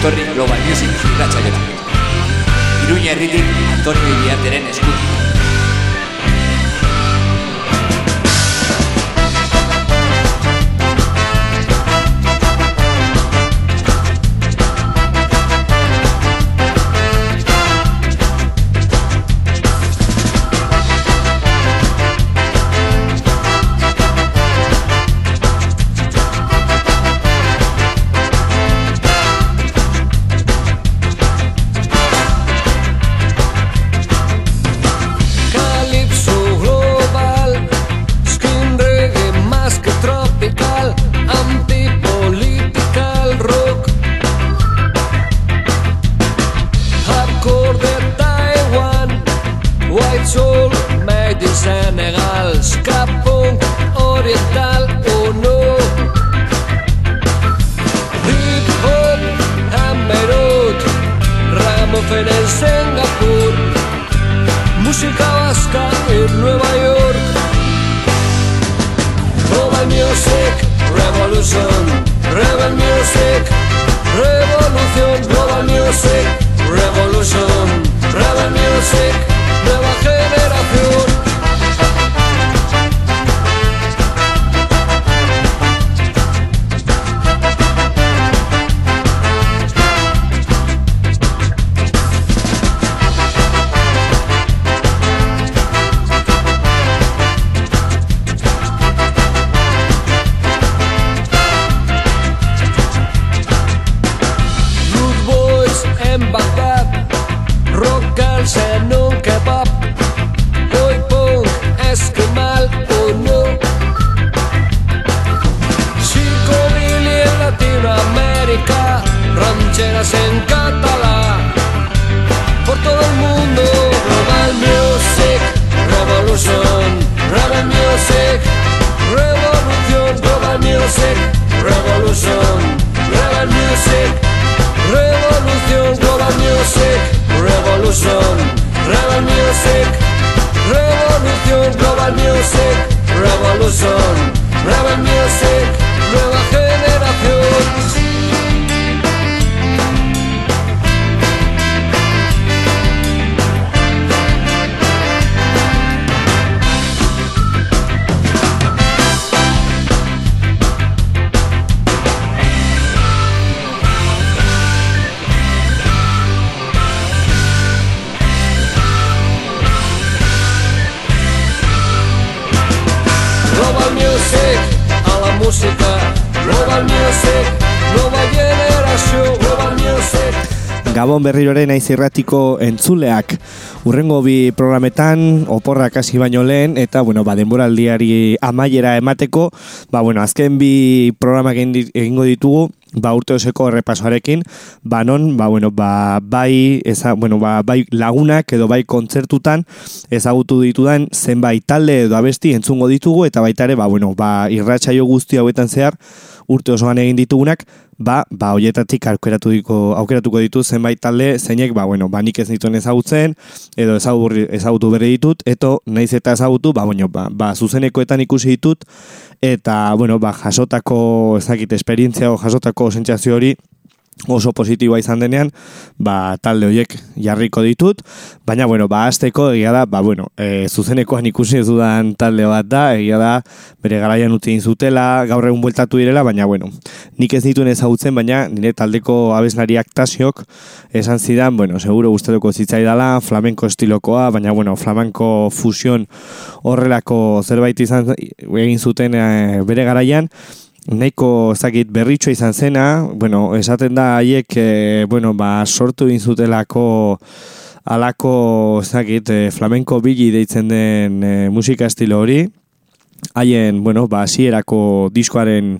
etorri Global Music irratxaiora. Iruña herritik Antonio Iriarteren eskutik. global music, revolución, global music, revolution, global music, revolución, global music, revolution, global music, revolution. Gabon berrirore naiz irratiko entzuleak. Urrengo bi programetan oporrak hasi baino lehen eta bueno, ba, denboraldiari amaiera emateko ba, bueno, azken bi programak egingo ditugu ba, urte oseko errepasoarekin. Ba, non, ba, bueno, ba, bai, eza, bueno, ba, bai lagunak edo bai kontzertutan ezagutu ditudan zenbait talde edo abesti entzungo ditugu eta baita ere ba, bueno, ba, irratsaio guzti hauetan zehar urte osoan egin ditugunak, ba, ba hoietatik aukeratuko aukeratuko ditu zenbait talde zeinek ba bueno ba nik ez dituen ezagutzen edo ezagutu berri ditut eto naiz eta ezagutu ba bueno ba, ba zuzenekoetan ikusi ditut eta bueno ba jasotako ezagite esperientzia o jasotako sentsazio hori oso positiboa izan denean, ba, talde horiek jarriko ditut, baina, bueno, ba, azteko, egia da, ba, bueno, e, zuzenekoan ikusi ez dudan talde bat da, egia da, bere garaian utzin zutela, gaur egun bueltatu direla, baina, bueno, nik ez dituen ezagutzen, baina, nire taldeko abeslariak tasiok, esan zidan, bueno, seguro gustatuko zitzaidala, flamenko estilokoa, baina, bueno, flamenko fusion horrelako zerbait izan egin zuten e, bere garaian, Neiko zakit berritxo izan zena, bueno, esaten da haiek, e, bueno, ba, sortu inzutelako alako zakit e, flamenko bili deitzen den e, musika estilo hori. Haien, bueno, ba, asierako diskoaren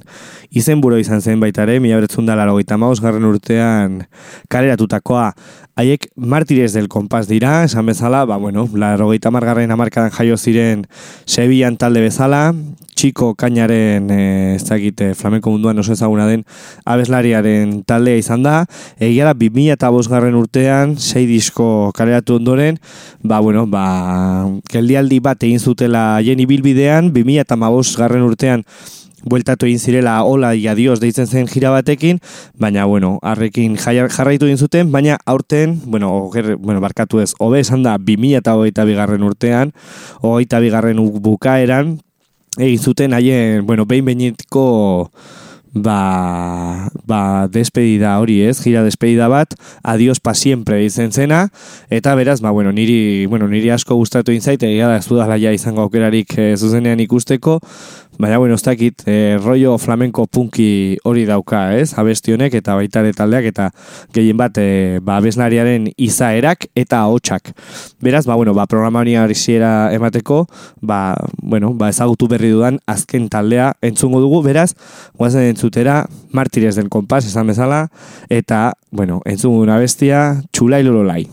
izenburo izan zen baita ere, mila beretzun da laro garren urtean kareratutakoa. Haiek martires del kompas dira, esan bezala, ba, bueno, laro gaita margarren amarkadan jaio ziren Sevillan talde bezala, txiko kainaren e, ez dakite flamenko munduan oso ezaguna den abeslariaren taldea izan da egia da 2000 eta garren urtean sei disko kaleratu ondoren ba bueno ba geldialdi bat egin zutela jeni bilbidean 2000 eta garren urtean bueltatu egin zirela hola i adios deitzen zen gira batekin, baina, bueno, harrekin jarraitu egin zuten, baina aurten, bueno, oger, bueno barkatu ez, hobe esan da, 2000 eta hogeita bigarren urtean, hogeita bigarren bukaeran, egin zuten haien, bueno, behin behinetiko ba, ba despedida hori ez, gira despedida bat, adios pa siempre izen zena, eta beraz, ba, bueno, niri, bueno, niri asko gustatu inzait, egia da, ez dudala ja izango aukerarik e, zuzenean ikusteko, Baina, bueno, ez dakit, e, rollo flamenko punki hori dauka, ez? Abestionek eta baitare taldeak eta gehien bat e, ba, abesnariaren izaerak eta hotxak. Beraz, ba, bueno, ba, programa hori emateko, ba, bueno, ba, ezagutu berri dudan azken taldea entzungo dugu, beraz, guazen entzutera, martirez den kompas, esan bezala, eta, bueno, entzungo una bestia, txulai lololai.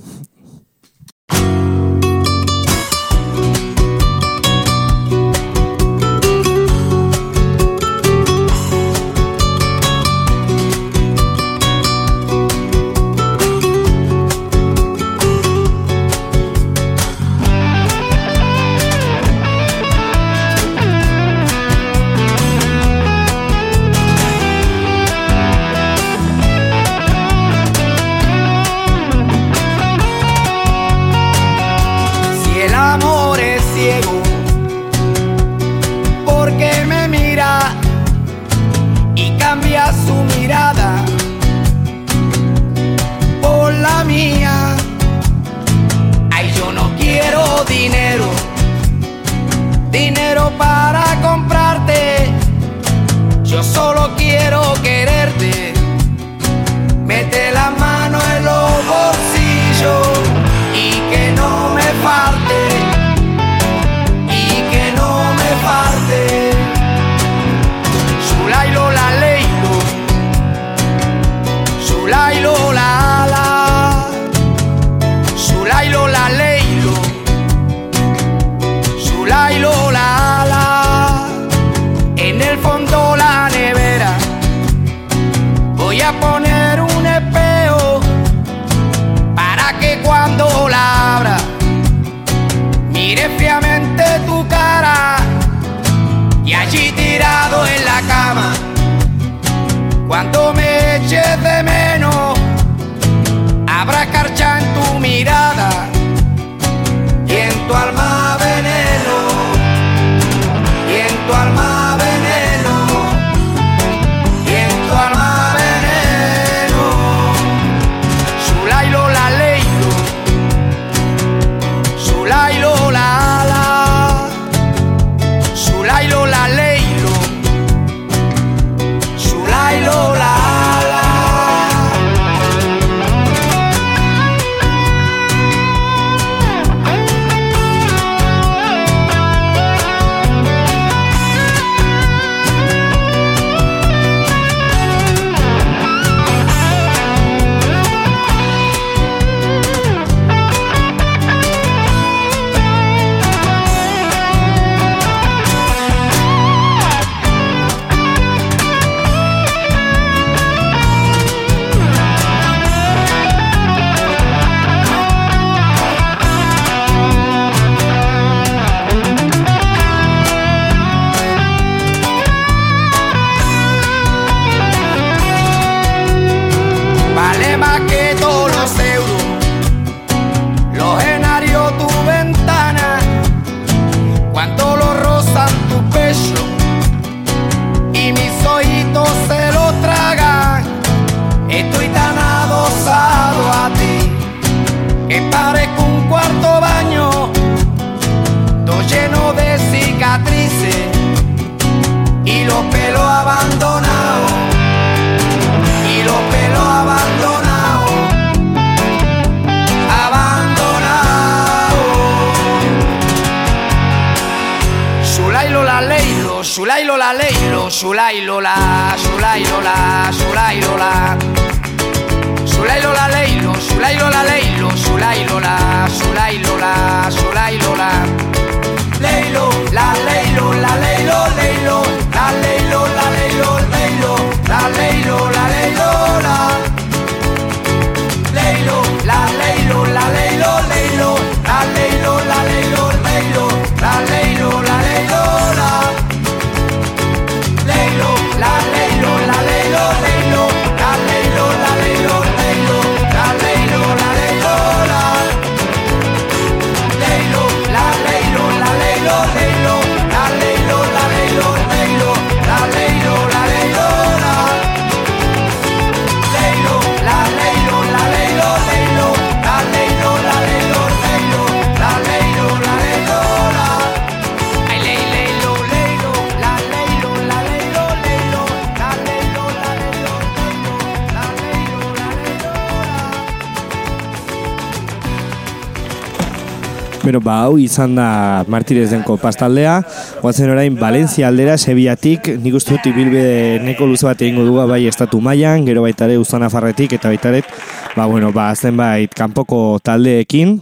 Beno, ba, hau izan da Martínez denko pastaldea. Guatzen orain, Valencia aldera, Sevillatik, nik uste dut ibilbe neko luze bat egingo duga bai estatu mailan, gero baitare uzana farretik, eta baitaret, ba, bueno, ba, zenbait kanpoko taldeekin.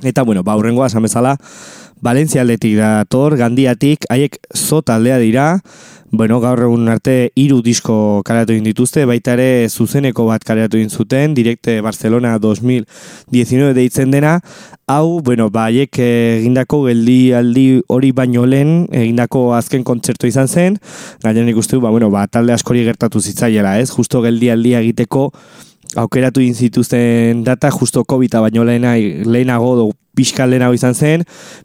Eta, bueno, ba, urrengoa, esan bezala, Valencia aldetik dator, Gandiatik, haiek zo taldea dira, Bueno, gaur egun arte hiru disko karatu egin dituzte, baita ere zuzeneko bat karatu egin zuten, direkte Barcelona 2019 deitzen dena. Hau, bueno, baiek egindako geldi aldi hori baino lehen egindako azken kontzertu izan zen. Gaian ikustu, ba, bueno, ba, talde askori gertatu zitzaiela, ez? Justo geldi aldia egiteko aukeratu egin zituzten data, justo COVID-a baino lehena, lehenago pixka lehenago izan zen,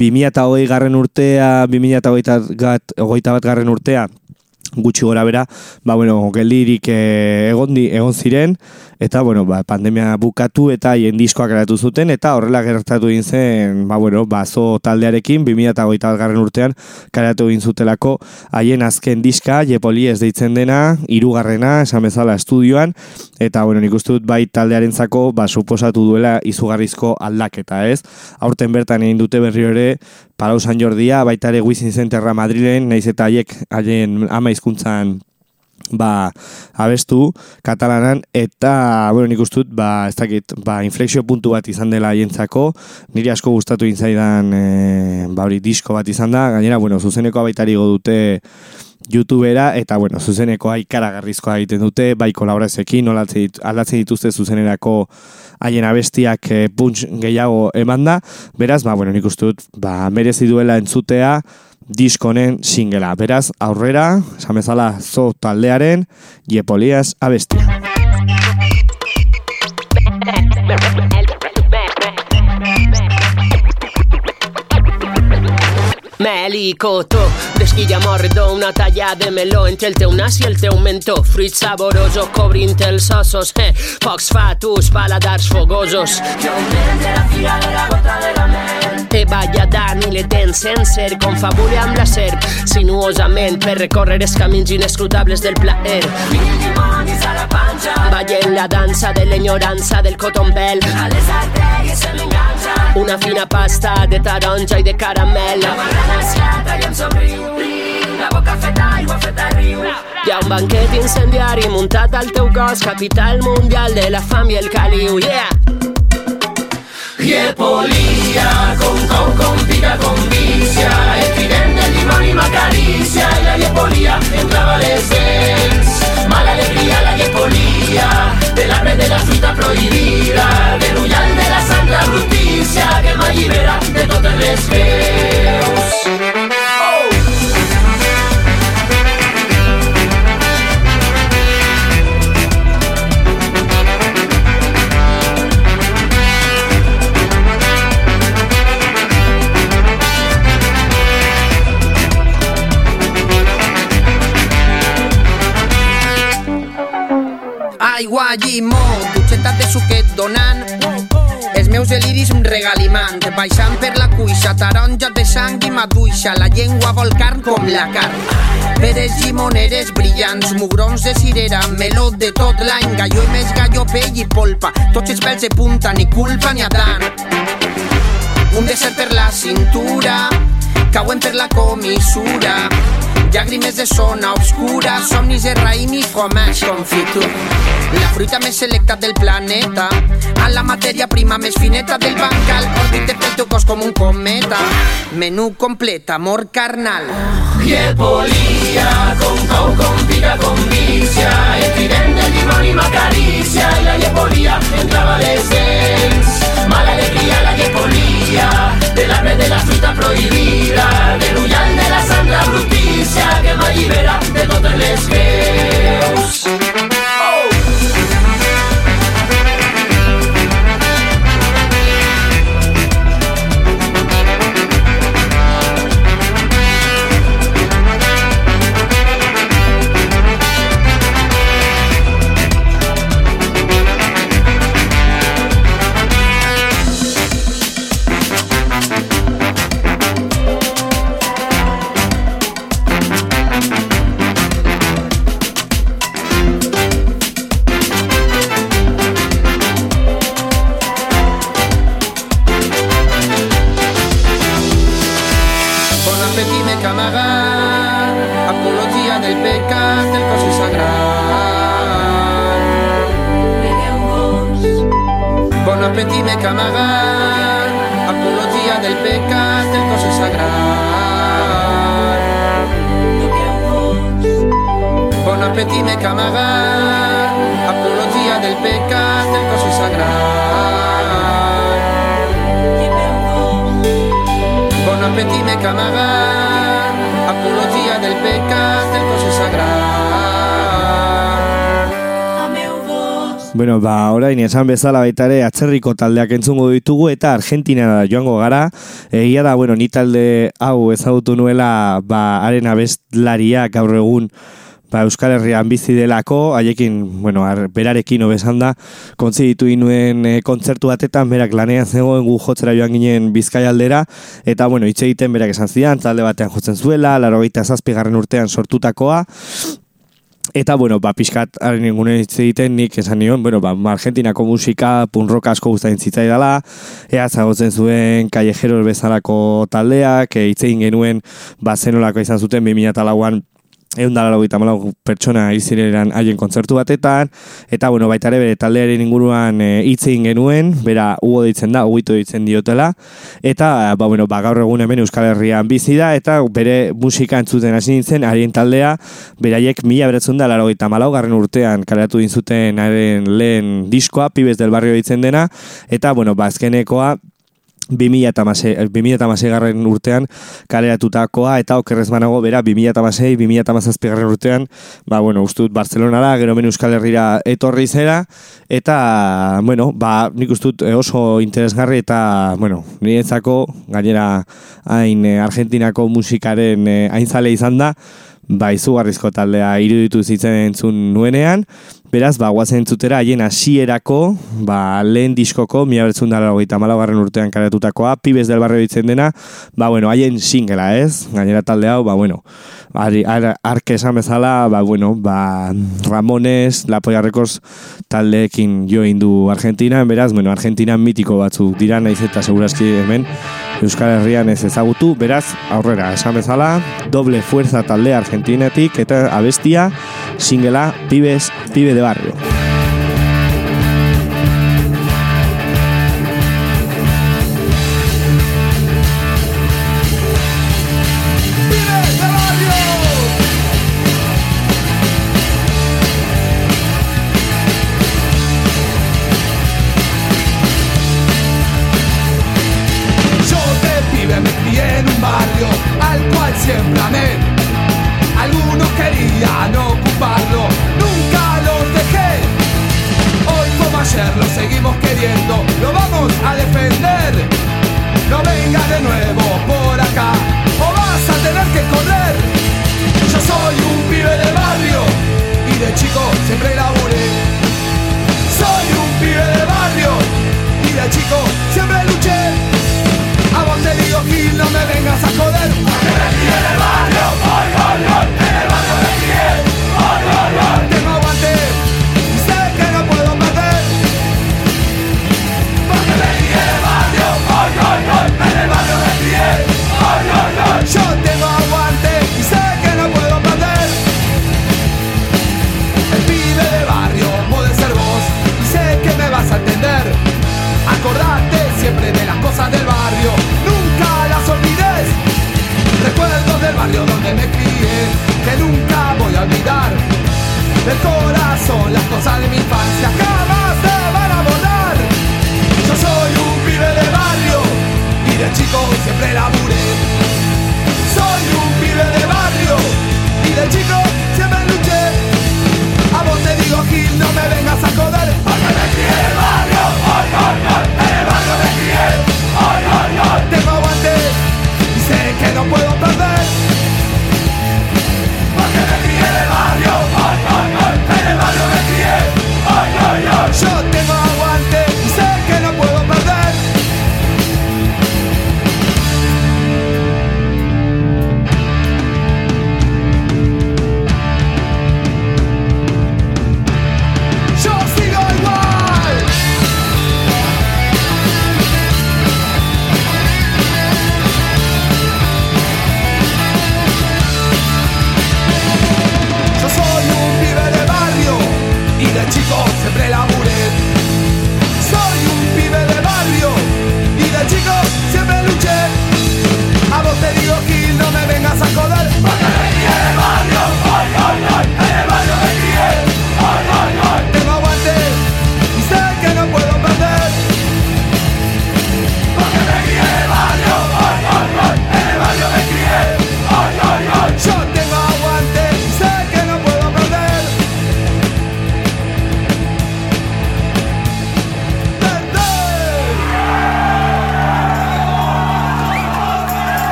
2008 garren urtea, 2008 bat garren urtea, gutxi gora bera, ba, bueno, geldirik eh, egon, egon ziren, eta, bueno, ba, pandemia bukatu eta hien diskoak eratu zuten, eta horrela gertatu egin zen, ba, bueno, bazo taldearekin, 2008 garren urtean, karatu egin zutelako, haien azken diska, Jepoli ez deitzen dena, irugarrena, esan bezala estudioan, eta, bueno, nik uste dut, bai taldearen zako, ba, suposatu duela izugarrizko aldaketa, ez? Aurten bertan egin dute berri ere, Palau San Jordia, baita ere Wizin Centerra Madrilen, naiz eta haiek haien ama hizkuntzan ba, abestu katalanan eta bueno, nik ustut ba, ez dakit, ba, inflexio puntu bat izan dela haientzako, niri asko gustatu intzaidan e, ba, hori disko bat izan da, gainera, bueno, zuzeneko baitari dute youtubera eta bueno, zuzeneko ikaragarrizkoa egiten dute, bai kolaborazioekin, aldatzen dituzte zuzenerako haien abestiak e, punch gehiago emanda, beraz, ba, bueno, nik uste dut, ba, merezi duela entzutea diskonen singela. Beraz, aurrera, esamezala zo taldearen, Jepolias abestia. Melico, tu d'esquilla mordo, una talla de meló entre el teu nas i el teu mentó. Fruit saboroso cobrint els ossos, eh. Focs fatus, paladars fogosos. Jo de la fira de la gota de la mel. Te balla dan i le dents sencer, confabule amb la serp, sinuosament per recórrer els camins inescrutables del plaer. Mil a la panxa. Ballem la dansa de l'enyorança del cotombel. A les artèries se m'enganxa. Una fina pasta de taronja i de caramel. La ansiata i em somriu La boca feta aigua, feta riu. Hi ha un banquet incendiari muntat al teu cos Capital mundial de la fam i el caliu Yeah! Riepolia, con con con pica con vicia El trident del dimoni m'acaricia I la riepolia entrava les dents. Mala alegria la riepolia De l'arbre de la fruita prohibida. De l'ullal de la santa brutícia Que m'allibera de totes les veus aigua, llimó, dutxetes de suquet donant meus deliris regalimant baixant per la cuixa, taronja de sang i maduixa la llengua vol carn com la carn. Peres llimoneres brillants mugrons de cirera, meló de tot l'any gallo i més gallo, pell i polpa. Tots els pèls de punta, ni culpa ni Adán un desert per la cintura cauen per la comissura. Llàgrimes de zona obscura, somnis de raïm i fromage confitur. La fruta me selecta del planeta. A la materia prima me esfineta del bancal. Por te petucos como un cometa. Menú completa, amor carnal. Hierbolía, con cau, con pica, con vicia. Estirende, limón y macaricia. La hierbolía entraba desde Mala alegría, la hierbolía. De la red de la fruta prohibida. Del huyal de la santa bruticia. Que me libera de todo el esqueus. Bueno, ba, orain esan bezala baita ere atzerriko taldeak entzungo ditugu eta Argentina joango gara. Egia da, bueno, ni talde hau ezagutu nuela, ba, haren abestlaria gaur egun ba, Euskal Herrian bizi delako, haiekin, bueno, ar, berarekin obesan da, kontzi ditu inuen e, kontzertu batetan, berak lanean zegoen gu jotzera joan ginen Bizkai aldera, eta, bueno, hitz egiten berak esan zidan, talde batean jotzen zuela, laro gaita zazpigarren urtean sortutakoa, Eta, bueno, ba, pixkat, haren ingunen egiten nik esan nion, bueno, ba, Argentinako musika, punrock asko guztain zitzai dela, ea zagotzen zuen kallejeros bezalako taldeak, e, hitz egin genuen, ba, zenolako izan zuten 2008an egun dara logita malau pertsona izinean haien kontzertu batetan, eta bueno, baita ere bere taldearen inguruan eh, hitze egin genuen, bera ugo ditzen da, ugitu ditzen diotela, eta ba, bueno, ba, gaur egun hemen Euskal Herrian bizi da, eta bere musika entzuten hasi nintzen, harien taldea, beraiek mila beratzen da, laro gita malau, garren urtean kaleratu dintzuten haren lehen diskoa, pibes del barrio ditzen dena, eta bueno, bazkenekoa, ba, 2008 eh, garren urtean kaleratutakoa eta okerrez banago bera 2008 2008 garren urtean ba, bueno, ustut Barcelonara, gero men Euskal Herrira etorri zera eta bueno, ba, nik dut eh, oso interesgarri eta bueno, niretzako gainera hain eh, Argentinako musikaren hainzale izan da ba, izugarrizko taldea iruditu zitzen entzun nuenean, Beraz, ba, guazen entzutera, haien hasierako, ba, lehen diskoko, mila bertzun dara hogeita malagarren urtean karatutakoa, pibes del barrio ditzen dena, ba, bueno, haien singela, ez? Gainera talde hau, ba, bueno, ari, ar, arke esan bezala, ba, bueno, ba, Ramones, La Polla Records taldeekin jo indu Argentina, beraz, bueno, Argentina mitiko batzuk dira, naiz eta segurazki hemen, Euskal Herrian ez ezagutu, beraz, aurrera, esan bezala, doble fuerza talde Argentinetik, eta abestia, singela, pibes, pibe de barrio.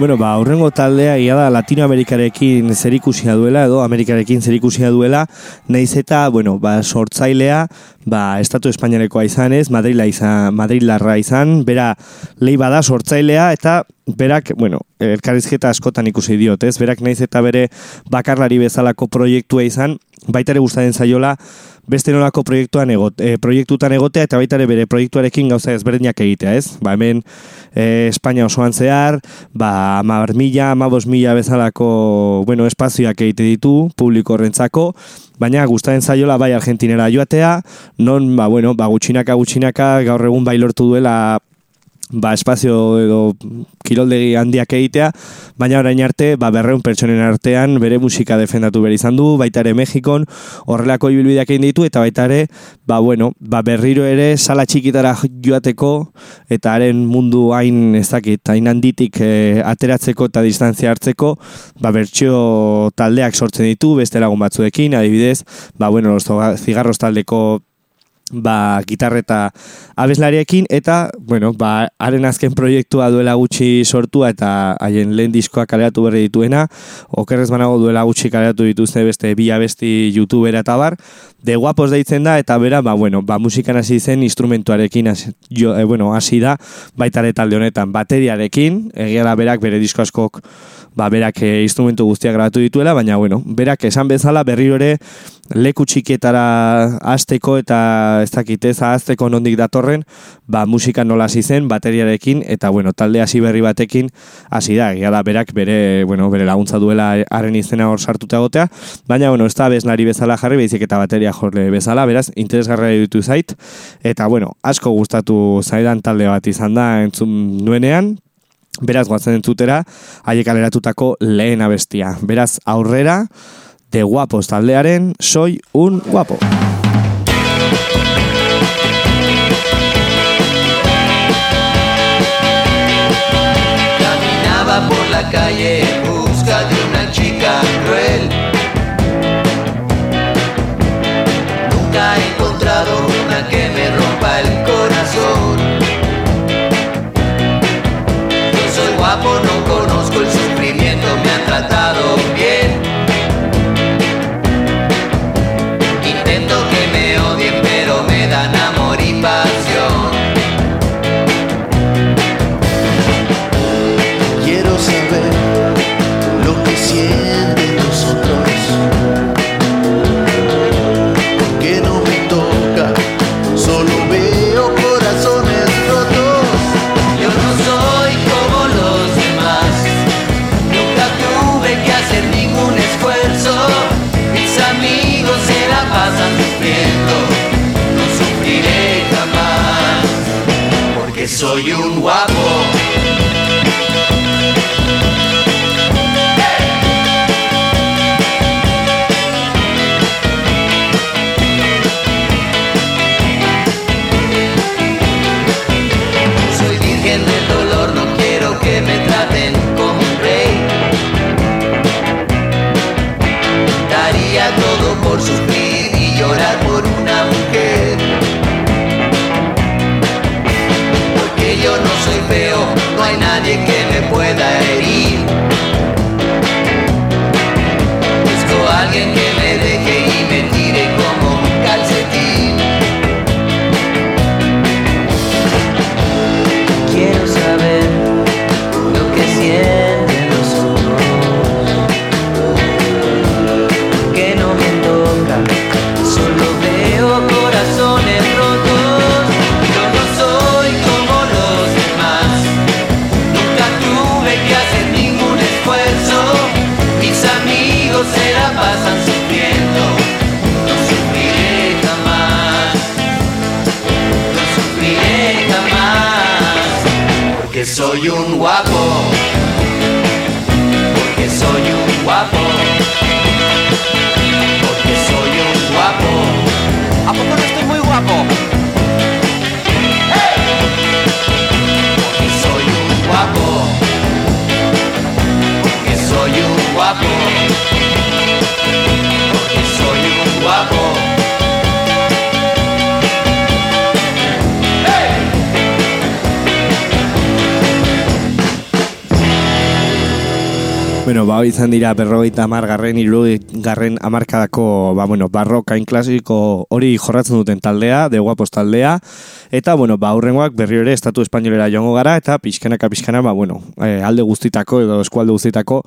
Bueno, ba, aurrengo taldea ia da Latinoamerikarekin zerikusia duela edo Amerikarekin zerikusia duela, naiz eta, bueno, ba, sortzailea, ba, Estatu Espainiarekoa izanez, Madrila izan, Madrilarra izan, bera lehi bada sortzailea eta berak, bueno, elkarrizketa askotan ikusi diot, ez? Berak naiz eta bere bakarlari bezalako proiektua izan, baita ere gustatzen zaiola beste nolako proiektuan egot, e, proiektutan egotea eta baita ere bere proiektuarekin gauza ezberdinak egitea, ez? Ba, hemen e, Espainia osoan zehar, ba, amar mila, amabos mila bezalako, bueno, espazioak egite ditu, publiko horrentzako, baina gustatzen zaiola bai Argentinera joatea, non, ba, bueno, ba, gutxinaka, gutxinaka, gaur egun bai lortu duela ba, espazio edo kiroldegi handiak egitea, baina orain arte, ba, berreun pertsonen artean bere musika defendatu behar izan du, baita ere Mexikon horrelako ibilbideak egin ditu, eta baita ere, ba, bueno, ba, berriro ere sala txikitara joateko, eta haren mundu hain ez dakit, hain handitik e, ateratzeko eta distantzia hartzeko, ba, bertxio taldeak sortzen ditu, beste lagun batzuekin, adibidez, ba, bueno, zigarros taldeko ba, gitarreta abeslariekin eta, bueno, ba, haren azken proiektua duela gutxi sortua eta haien lehen diskoa kaleratu berri dituena, okerrez banago duela gutxi kaleratu dituzte beste bi abesti youtubera eta bar, de guapos deitzen da eta bera, ba, bueno, ba, musikan hasi zen instrumentuarekin hasi, jo, e, bueno, hasi da, baita talde honetan bateriarekin, egia da berak bere disko askok ba, berak e, instrumentu guztiak grabatu dituela, baina, bueno, berak esan bezala berriro ere leku txikietara azteko eta ez dakitez azteko nondik datorren, ba, musika nola hasi zen, bateriarekin, eta, bueno, talde hasi berri batekin hasi da, da, berak bere, bueno, bere laguntza duela haren izena hor sartuta egotea, baina, bueno, ez da beznari bezala jarri, behizik eta bateria jorle bezala, beraz, interesgarra ditu zait, eta, bueno, asko gustatu zaidan talde bat izan da entzun nuenean, Beraz, guatzen entzutera, haiek aleratutako lehen abestia. Beraz, aurrera, de guapos taldearen, soy un guapo. Caminaba por la calle Bueno, ba, izan dira berrogeita hamar garren, garren amarkadako, ba, bueno, barrokain klasiko hori jorratzen duten taldea, de guapos taldea, eta, bueno, ba, hurrengoak berri ere estatu espainolera joango gara, eta pixkanaka pixkana, ba, bueno, eh, alde guztitako edo eskualde guztitako,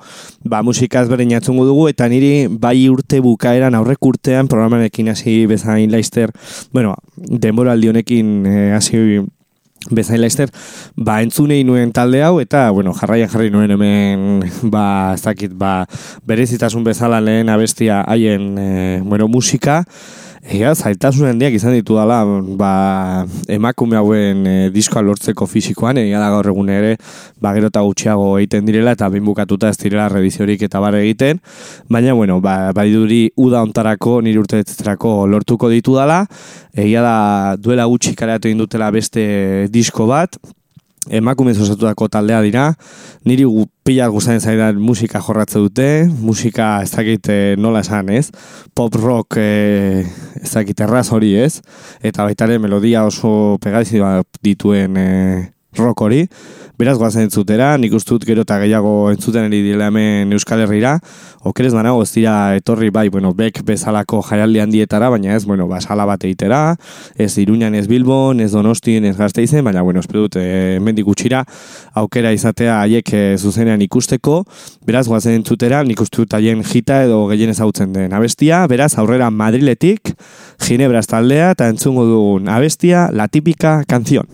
ba, musikaz beren jatzungu dugu, eta niri bai urte bukaeran aurrek urtean programanekin hasi bezain laizter, bueno, denboraldi honekin eh, hasi bezain laizter, ba, entzunei nuen talde hau, eta, bueno, jarraian jarri nuen hemen, ba, ez dakit, ba, berezitasun bezala lehen abestia haien, e, bueno, musika, Ega, zailtasun handiak izan ditu dela, ba, emakume hauen e, diskoa lortzeko fisikoan, egia da gaur egun ere, ba, gero eta gutxiago egiten direla, eta bin bukatuta ez direla reviziorik eta bar egiten, baina, bueno, ba, bai duri uda ontarako, nire urte lortuko ditu dela, egia da duela gutxi kareatu indutela beste disko bat, emakume osatutako taldea dira, niri gu, pila guztien zaidan musika jorratze dute, musika ez dakit eh, nola esan ez, pop rock e, ez dakit erraz hori ez, eta baitare melodia oso pegaizi dituen e, rock hori, beraz guazen entzutera, nik ustut gero eta gehiago entzuten eri dila hemen Euskal Herriera, okerez banago ez dira etorri bai, bueno, bek bezalako jaialdi handietara, baina ez, bueno, basala bat eitera, ez Iruñan ez Bilbon, ez Donostin, ez Gazteizen, baina, bueno, espero dut, e, mendik gutxira, aukera izatea haiek e, zuzenean ikusteko, beraz guazen entzutera, nik ustut haien jita edo gehien ezautzen den abestia, beraz aurrera Madriletik, Ginebra taldea eta entzungo dugun abestia, la típica canción.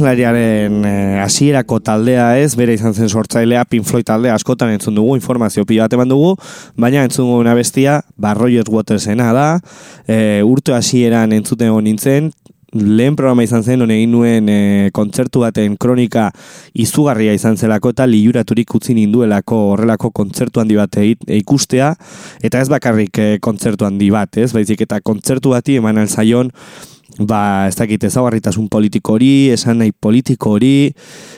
Abeslariaren eh, hasierako taldea ez, bere izan zen sortzailea, Pink Floyd taldea askotan entzun dugu, informazio pila bat eman dugu, baina entzun dugu una bestia, ba Roger Watersena da, e, urte hasieran entzuten hon nintzen, lehen programa izan zen, hone egin nuen e, kontzertu baten kronika izugarria izan zelako eta liuraturik utzi ninduelako horrelako kontzertu handi bat ikustea, eta ez bakarrik e, kontzertu handi bat, ez, baizik eta kontzertu bati eman alzaion, ba, ez dakit ezagarritasun politiko hori, esan nahi politiko hori,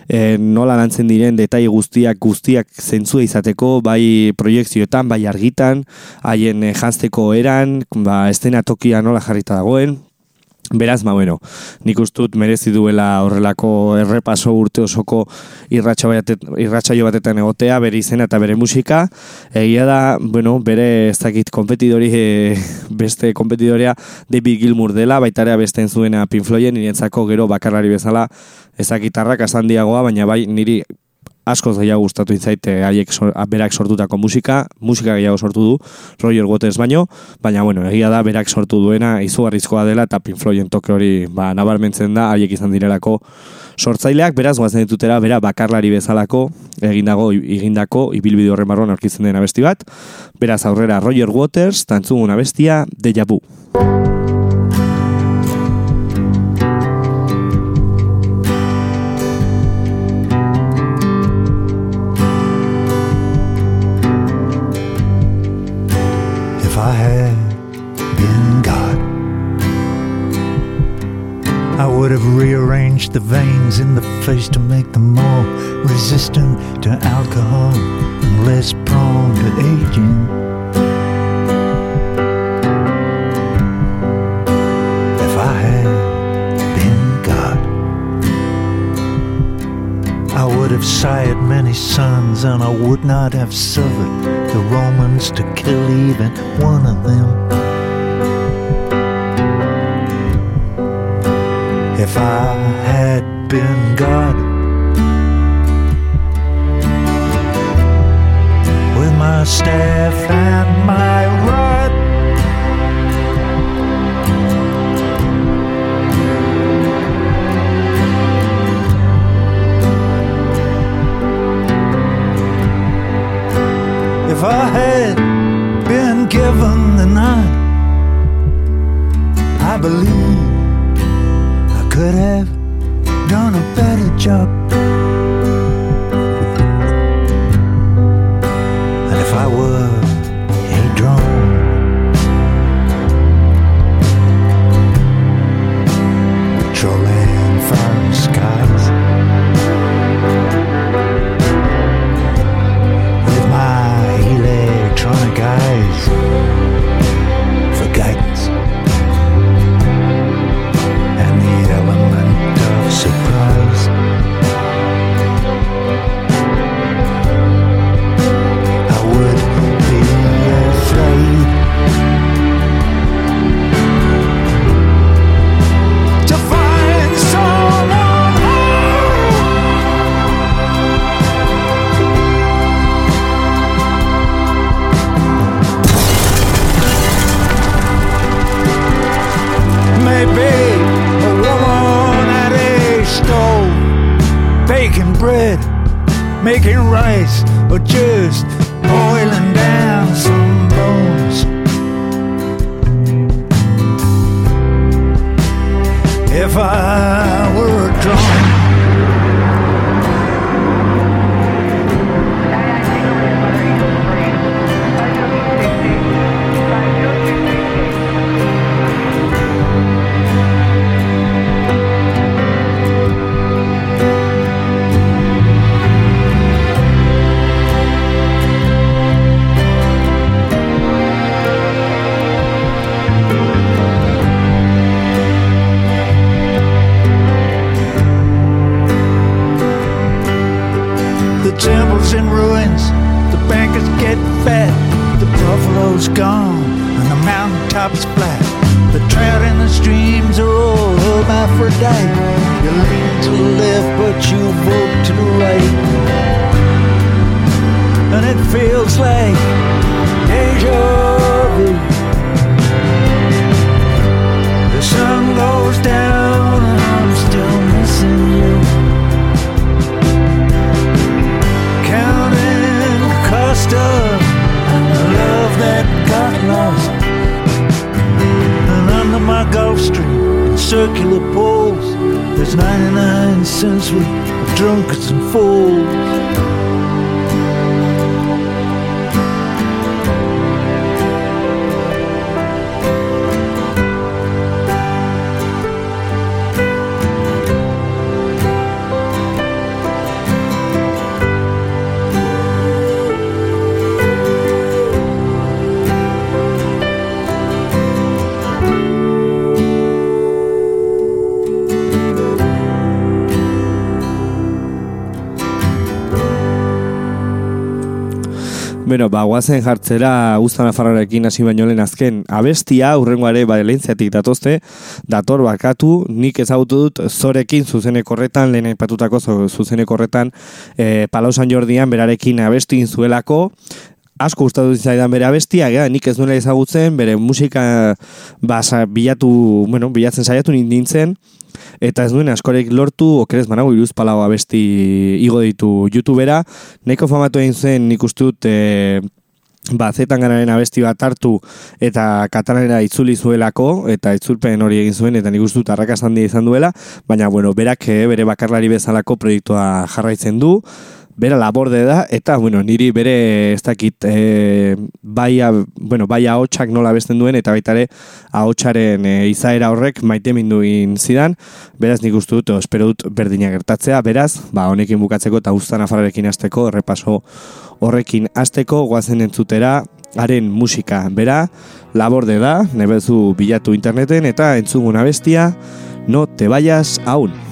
e, nola lantzen diren detai guztiak guztiak zentzua izateko, bai proiektzioetan, bai argitan, haien e, janzteko eran, ba, estena tokia nola jarrita dagoen, Beraz, ma bueno, nik ustut merezi duela horrelako errepaso urte osoko irratsaio batetan egotea, bere izena eta bere musika. Egia da, bueno, bere ez dakit kompetidori, e, beste kompetidorea David Gilmour dela, baitarea beste zuena Pink Floyden, niretzako gero bakarlari bezala ezakitarrak asandiagoa, baina bai niri asko gehiago gustatu itzaite haiek sor, berak sortutako musika, musika gehiago sortu du Roger Waters baino, baina bueno, egia da berak sortu duena izugarrizkoa dela eta Pink Floyden toke hori ba, nabarmentzen da haiek izan direlako sortzaileak, beraz guazen ditutera bera bakarlari bezalako egindago egindako ibilbide horren barruan aurkitzen den abesti bat, beraz aurrera Roger Waters, tantzugun abestia, Deja Vu. The veins in the face to make them more resistant to alcohol and less prone to aging. If I had been God, I would have sired many sons, and I would not have suffered the Romans to kill even one of them. If I been God, with my staff and my rod. If I had been given the nod, I believe I could have done a better job. Or just Bueno, ba, guazen jartzera Uztan Afarrarekin hasi baino lehen azken abestia, urrengoare balentziatik datozte, dator bakatu, nik ezagutu dut zorekin zuzeneko horretan, lehen aipatutako zo- zuzeneko horretan, e, Palau San Jordian berarekin abestin zuelako, asko gustatu zaidan bere abestia, gea, nik ez duela ezagutzen, bere musika basa, bilatu, bueno, bilatzen saiatu nintzen, eta ez duen askorek lortu, okerez manago iruz palau abesti igo ditu youtubera, nahiko famatu egin zen nik uste dut, e, ba, zetanganaren abesti bat hartu eta katalanera itzuli zuelako, eta itzulpen hori egin zuen, eta nik uste dut arrakasta handia izan duela, baina, bueno, berak eh, bere bakarlari bezalako proiektua jarraitzen du, bera laborde da, eta, bueno, niri bere, ez dakit, e, bai, a- bueno, bai ahotsak nola besten duen, eta baita ere, ahotsaren e, izaera horrek maite minduin zidan, beraz nik uste dut, espero dut berdina gertatzea, beraz, ba, honekin bukatzeko eta ustan afararekin hasteko, errepaso horrekin hasteko, guazen entzutera, haren musika, bera, laborde da, nebezu bilatu interneten, eta entzugun abestia, no te vayas aún.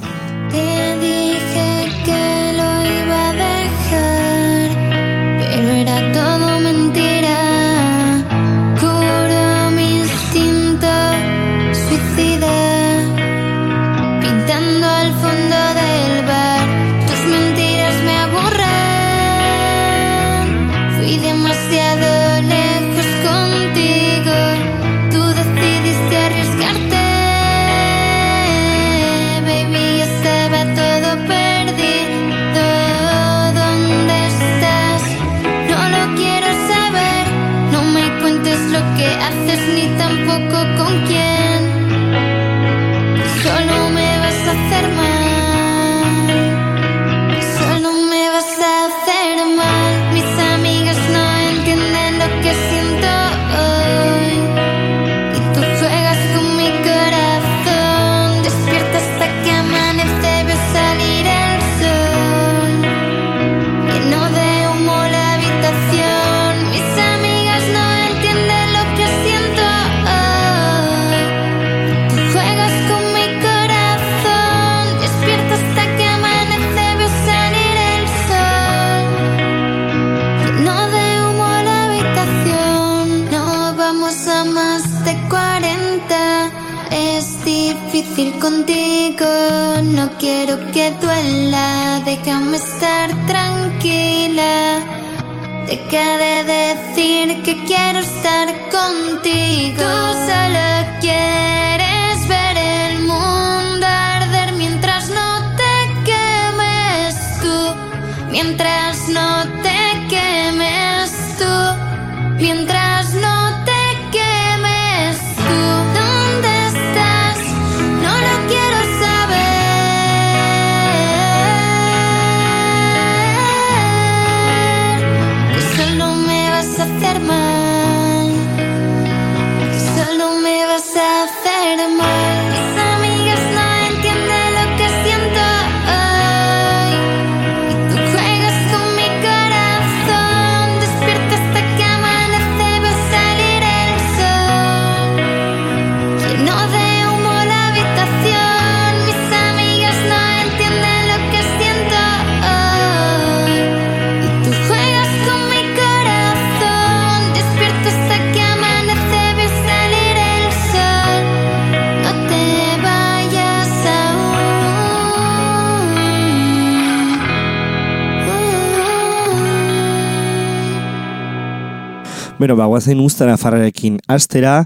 Bueno, ba, guazen ustara farrarekin astera,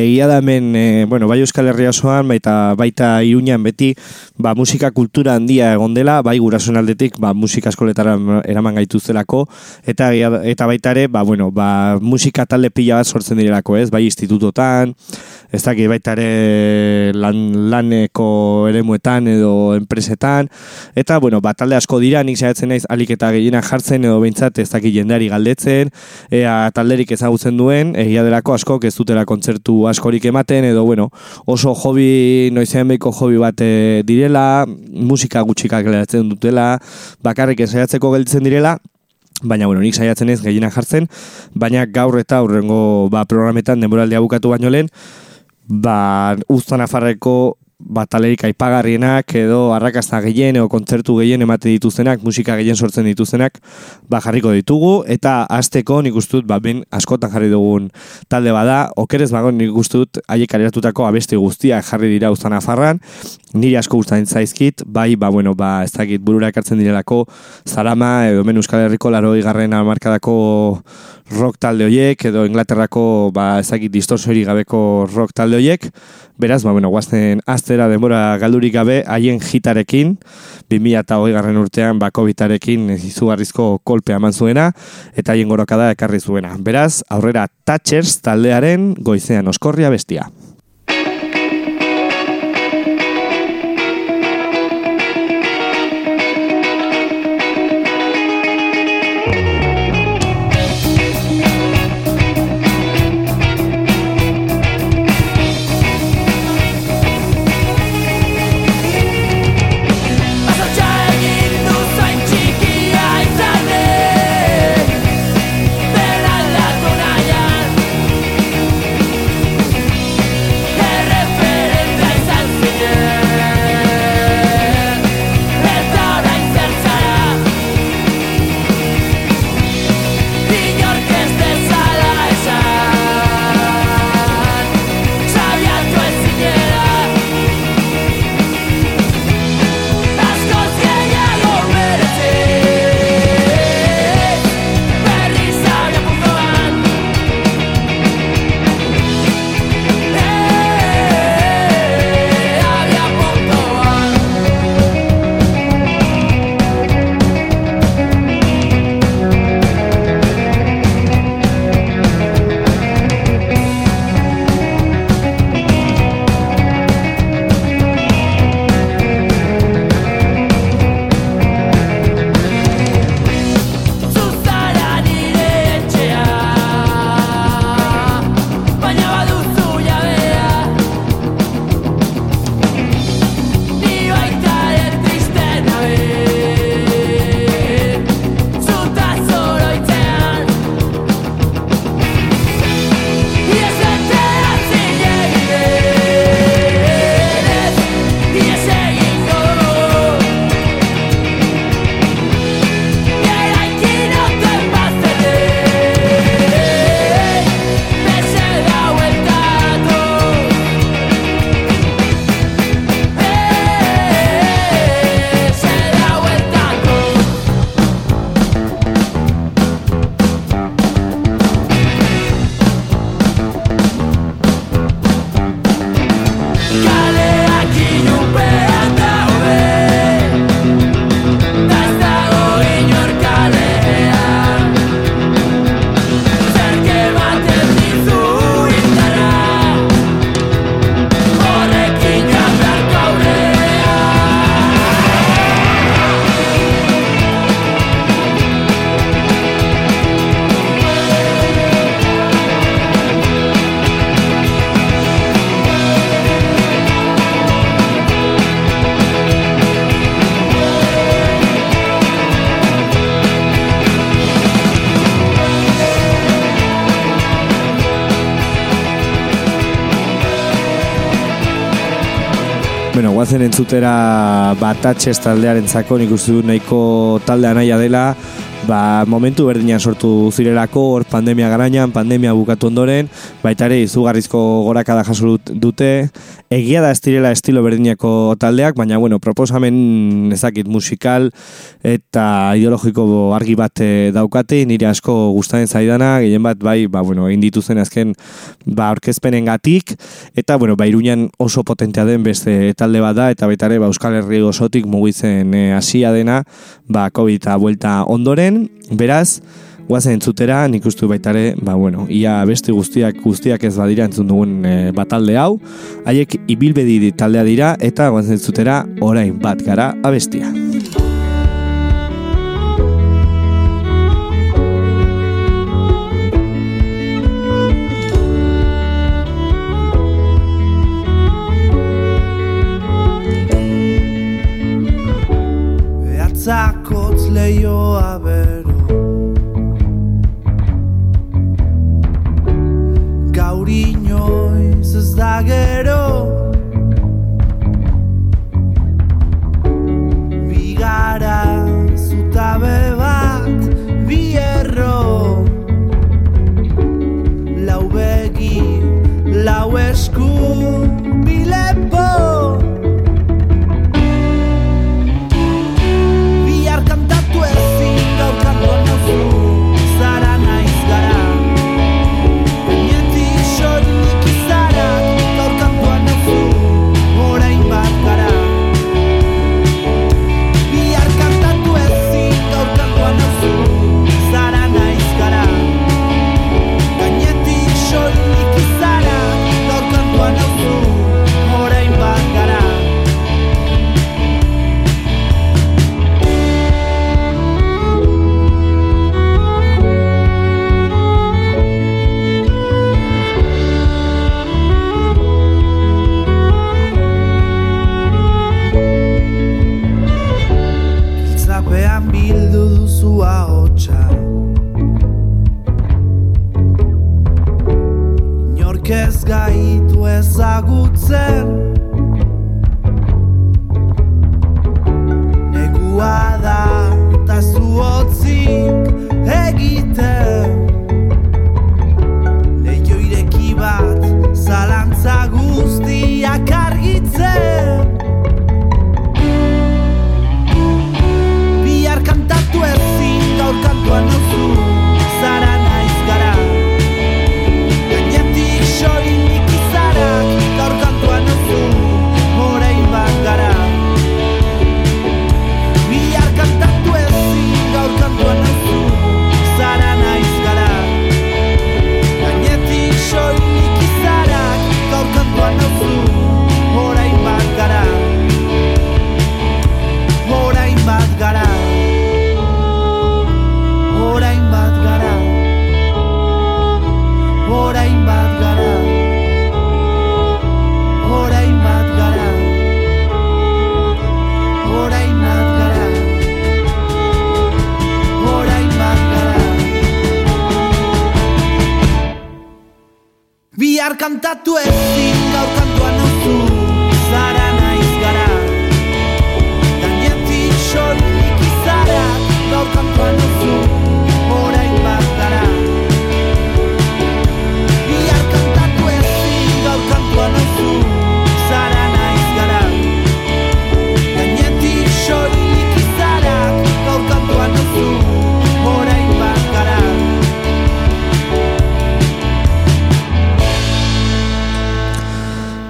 egia da hemen, e, bueno, bai Euskal Herria osoan, baita, baita Iruñan beti, ba, musika kultura handia egon dela, bai gurasoen aldetik, ba, musika eskoletara eraman gaituztelako, eta, eta baita ere, ba, bueno, ba, musika talde pila bat sortzen direlako, ez, bai institutotan, ez dakit baita ere lan, laneko eremuetan edo enpresetan, eta, bueno, ba, talde asko dira, nik saiatzen naiz alik eta gehienak jartzen edo behintzat ez dakit jendeari galdetzen, ea talderik ezagutzen duen, egia delako askok ez dutela kontzertu askorik ematen, edo, bueno, oso hobi, noizean behiko hobi bat eh, direla, musika gutxikak geratzen dutela, bakarrik ensaiatzeko gelditzen direla, baina bueno, nik saiatzen ez gehienak jartzen, baina gaur eta aurrengo ba, programetan denboraldia bukatu baino lehen, ba, uztan afarreko batalerik aipagarrienak edo arrakasta gehien edo kontzertu gehien emate dituztenak, musika gehien sortzen dituztenak, ba jarriko ditugu. Eta hasteko nik uste dut ba ben askotan jarri dugun talde bada, okerez bago nik uste dut haiek kaleratutako abesti guztiak jarri dira uztan afarran, niri asko gustatzen zaizkit, bai, ba bueno, ba ez dakit burura ekartzen direlako Zarama edo men Euskal Herriko 80garren hamarkadako rock talde hoiek edo Inglaterrako ba ezagik distorsiori gabeko rock talde hoiek. Beraz, ba bueno, guazen astera denbora galdurik gabe haien hitarekin 2020garren urtean ba Covidarekin izugarrizko kolpea eman zuena eta haien gorokada ekarri zuena. Beraz, aurrera Thatchers taldearen goizean oskorria bestia. Bueno, guazen entzutera batatxez taldearen zako, nik uste dut nahiko taldea naia dela, ba, momentu berdinean sortu zirelako, hor pandemia garainan, pandemia bukatu ondoren, baita ere izugarrizko gorakada jaso dut- dute, egia da ez direla estilo berdineko taldeak, baina bueno, proposamen ezakit musikal eta ideologiko argi bat eh, daukate, nire asko gustatzen zaidana, gehien bat bai, ba, bueno, egin dituzen azken ba, orkezpenen gatik, eta bueno, ba, Iruñan oso potentea den beste talde bat da, eta baita ere ba, Euskal Herri osotik mugitzen eh, hasia dena, ba, COVID eta buelta ondoren, beraz, guazen entzutera, nik uste dut baita ere, ba, bueno, ia beste guztiak guztiak ez badira entzun dugun e, batalde hau, haiek ibilbedi taldea dira, eta guazen entzutera, orain bat gara abestia. Behatzakotz leioa bero Gaur inoiz ez da gero. Bigara zutabe bat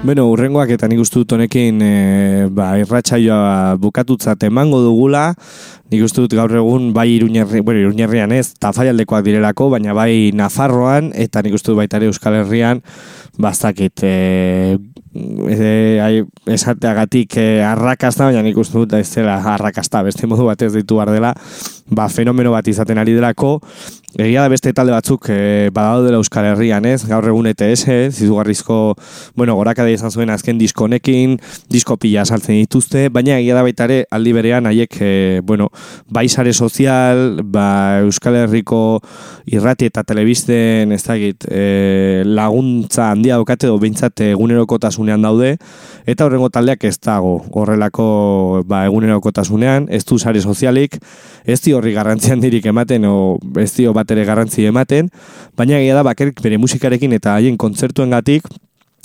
Beno, urrengoak eta nik uste dut honekin e, ba, irratsaioa bukatutzat emango dugula, nik uste dut gaur egun bai iruñerri, bueno, iruñerrian ez, tafaialdekoak direlako, baina bai Nafarroan, eta nik uste dut baita ere Euskal Herrian, bastakit, e, e, esateagatik e, arrakasta, baina nik uste dut ez dela arrakasta, beste modu batez ditu behar dela, ba, fenomeno bat izaten ari delako, egia da beste talde batzuk e, badaudela Euskal Herrian, ez? Gaur egun ETS, zizugarrizko, bueno, gorakada izan zuen azken diskonekin, disko pila saltzen dituzte, baina egia da baita ere aldi berean haiek, e, bueno, bai sare sozial, ba Euskal Herriko irrati eta telebisten, ez dakit, e, laguntza handia daukate edo behintzat egunerokotasunean daude, eta horrengo taldeak ez dago horrelako ba, egunerokotasunean, ez du sare sozialik, ez dio horri garrantzi handirik ematen, o ez dio bat ere garrantzi ematen, baina egia da bakerik bere musikarekin eta haien kontzertuengatik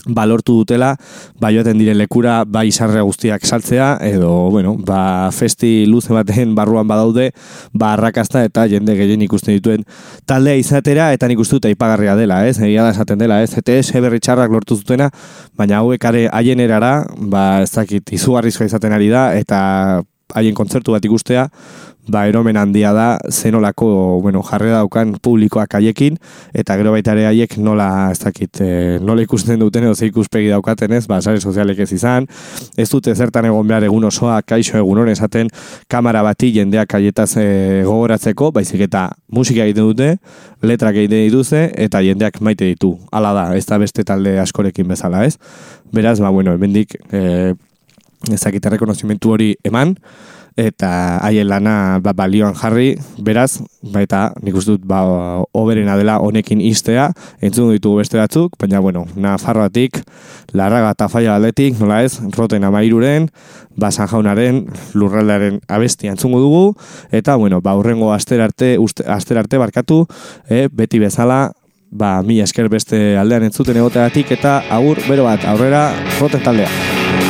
balortu dutela, ba joaten diren lekura, bai sarre guztiak saltzea, edo, bueno, ba festi luze baten barruan badaude, ba arrakasta eta jende gehien ikusten dituen taldea izatera, eta nik uste dut aipagarria dela, ez? Egia da esaten dela, ez? ETS berri txarrak lortu zutena, baina hauek are haien erara, ba ez dakit, izugarrizkoa izaten ari da, eta haien kontzertu bat ikustea, ba eromen handia da zenolako bueno, jarre daukan publikoak haiekin eta gero baita ere haiek nola ez dakit e, nola ikusten duten edo ze ikuspegi daukaten ez? Ba sare sozialek ez izan ez dute zertan egon behar egun osoa kaixo egun hon esaten kamera bati jendeak haietaz e, gogoratzeko baizik eta musika egiten dute letrak egiten dituzte eta jendeak maite ditu. Hala da ez da beste talde askorekin bezala ez? Beraz ba bueno hemendik e, ezakite rekonozimentu hori eman eta haien lana ba, balioan jarri, beraz, baita nik uste dut ba, oberena dela honekin istea, entzun ditugu beste batzuk, baina bueno, Nafarroatik, Larraga eta Faia aldetik, nola ez, roten amairuren, ba, San Jaunaren, lurraldaren abestia entzungo dugu, eta bueno, ba, urrengo aster arte, uste, arte barkatu, eh, beti bezala, ba, mi esker beste aldean entzuten egoteatik, eta agur, bero bat, aurrera, roten taldea.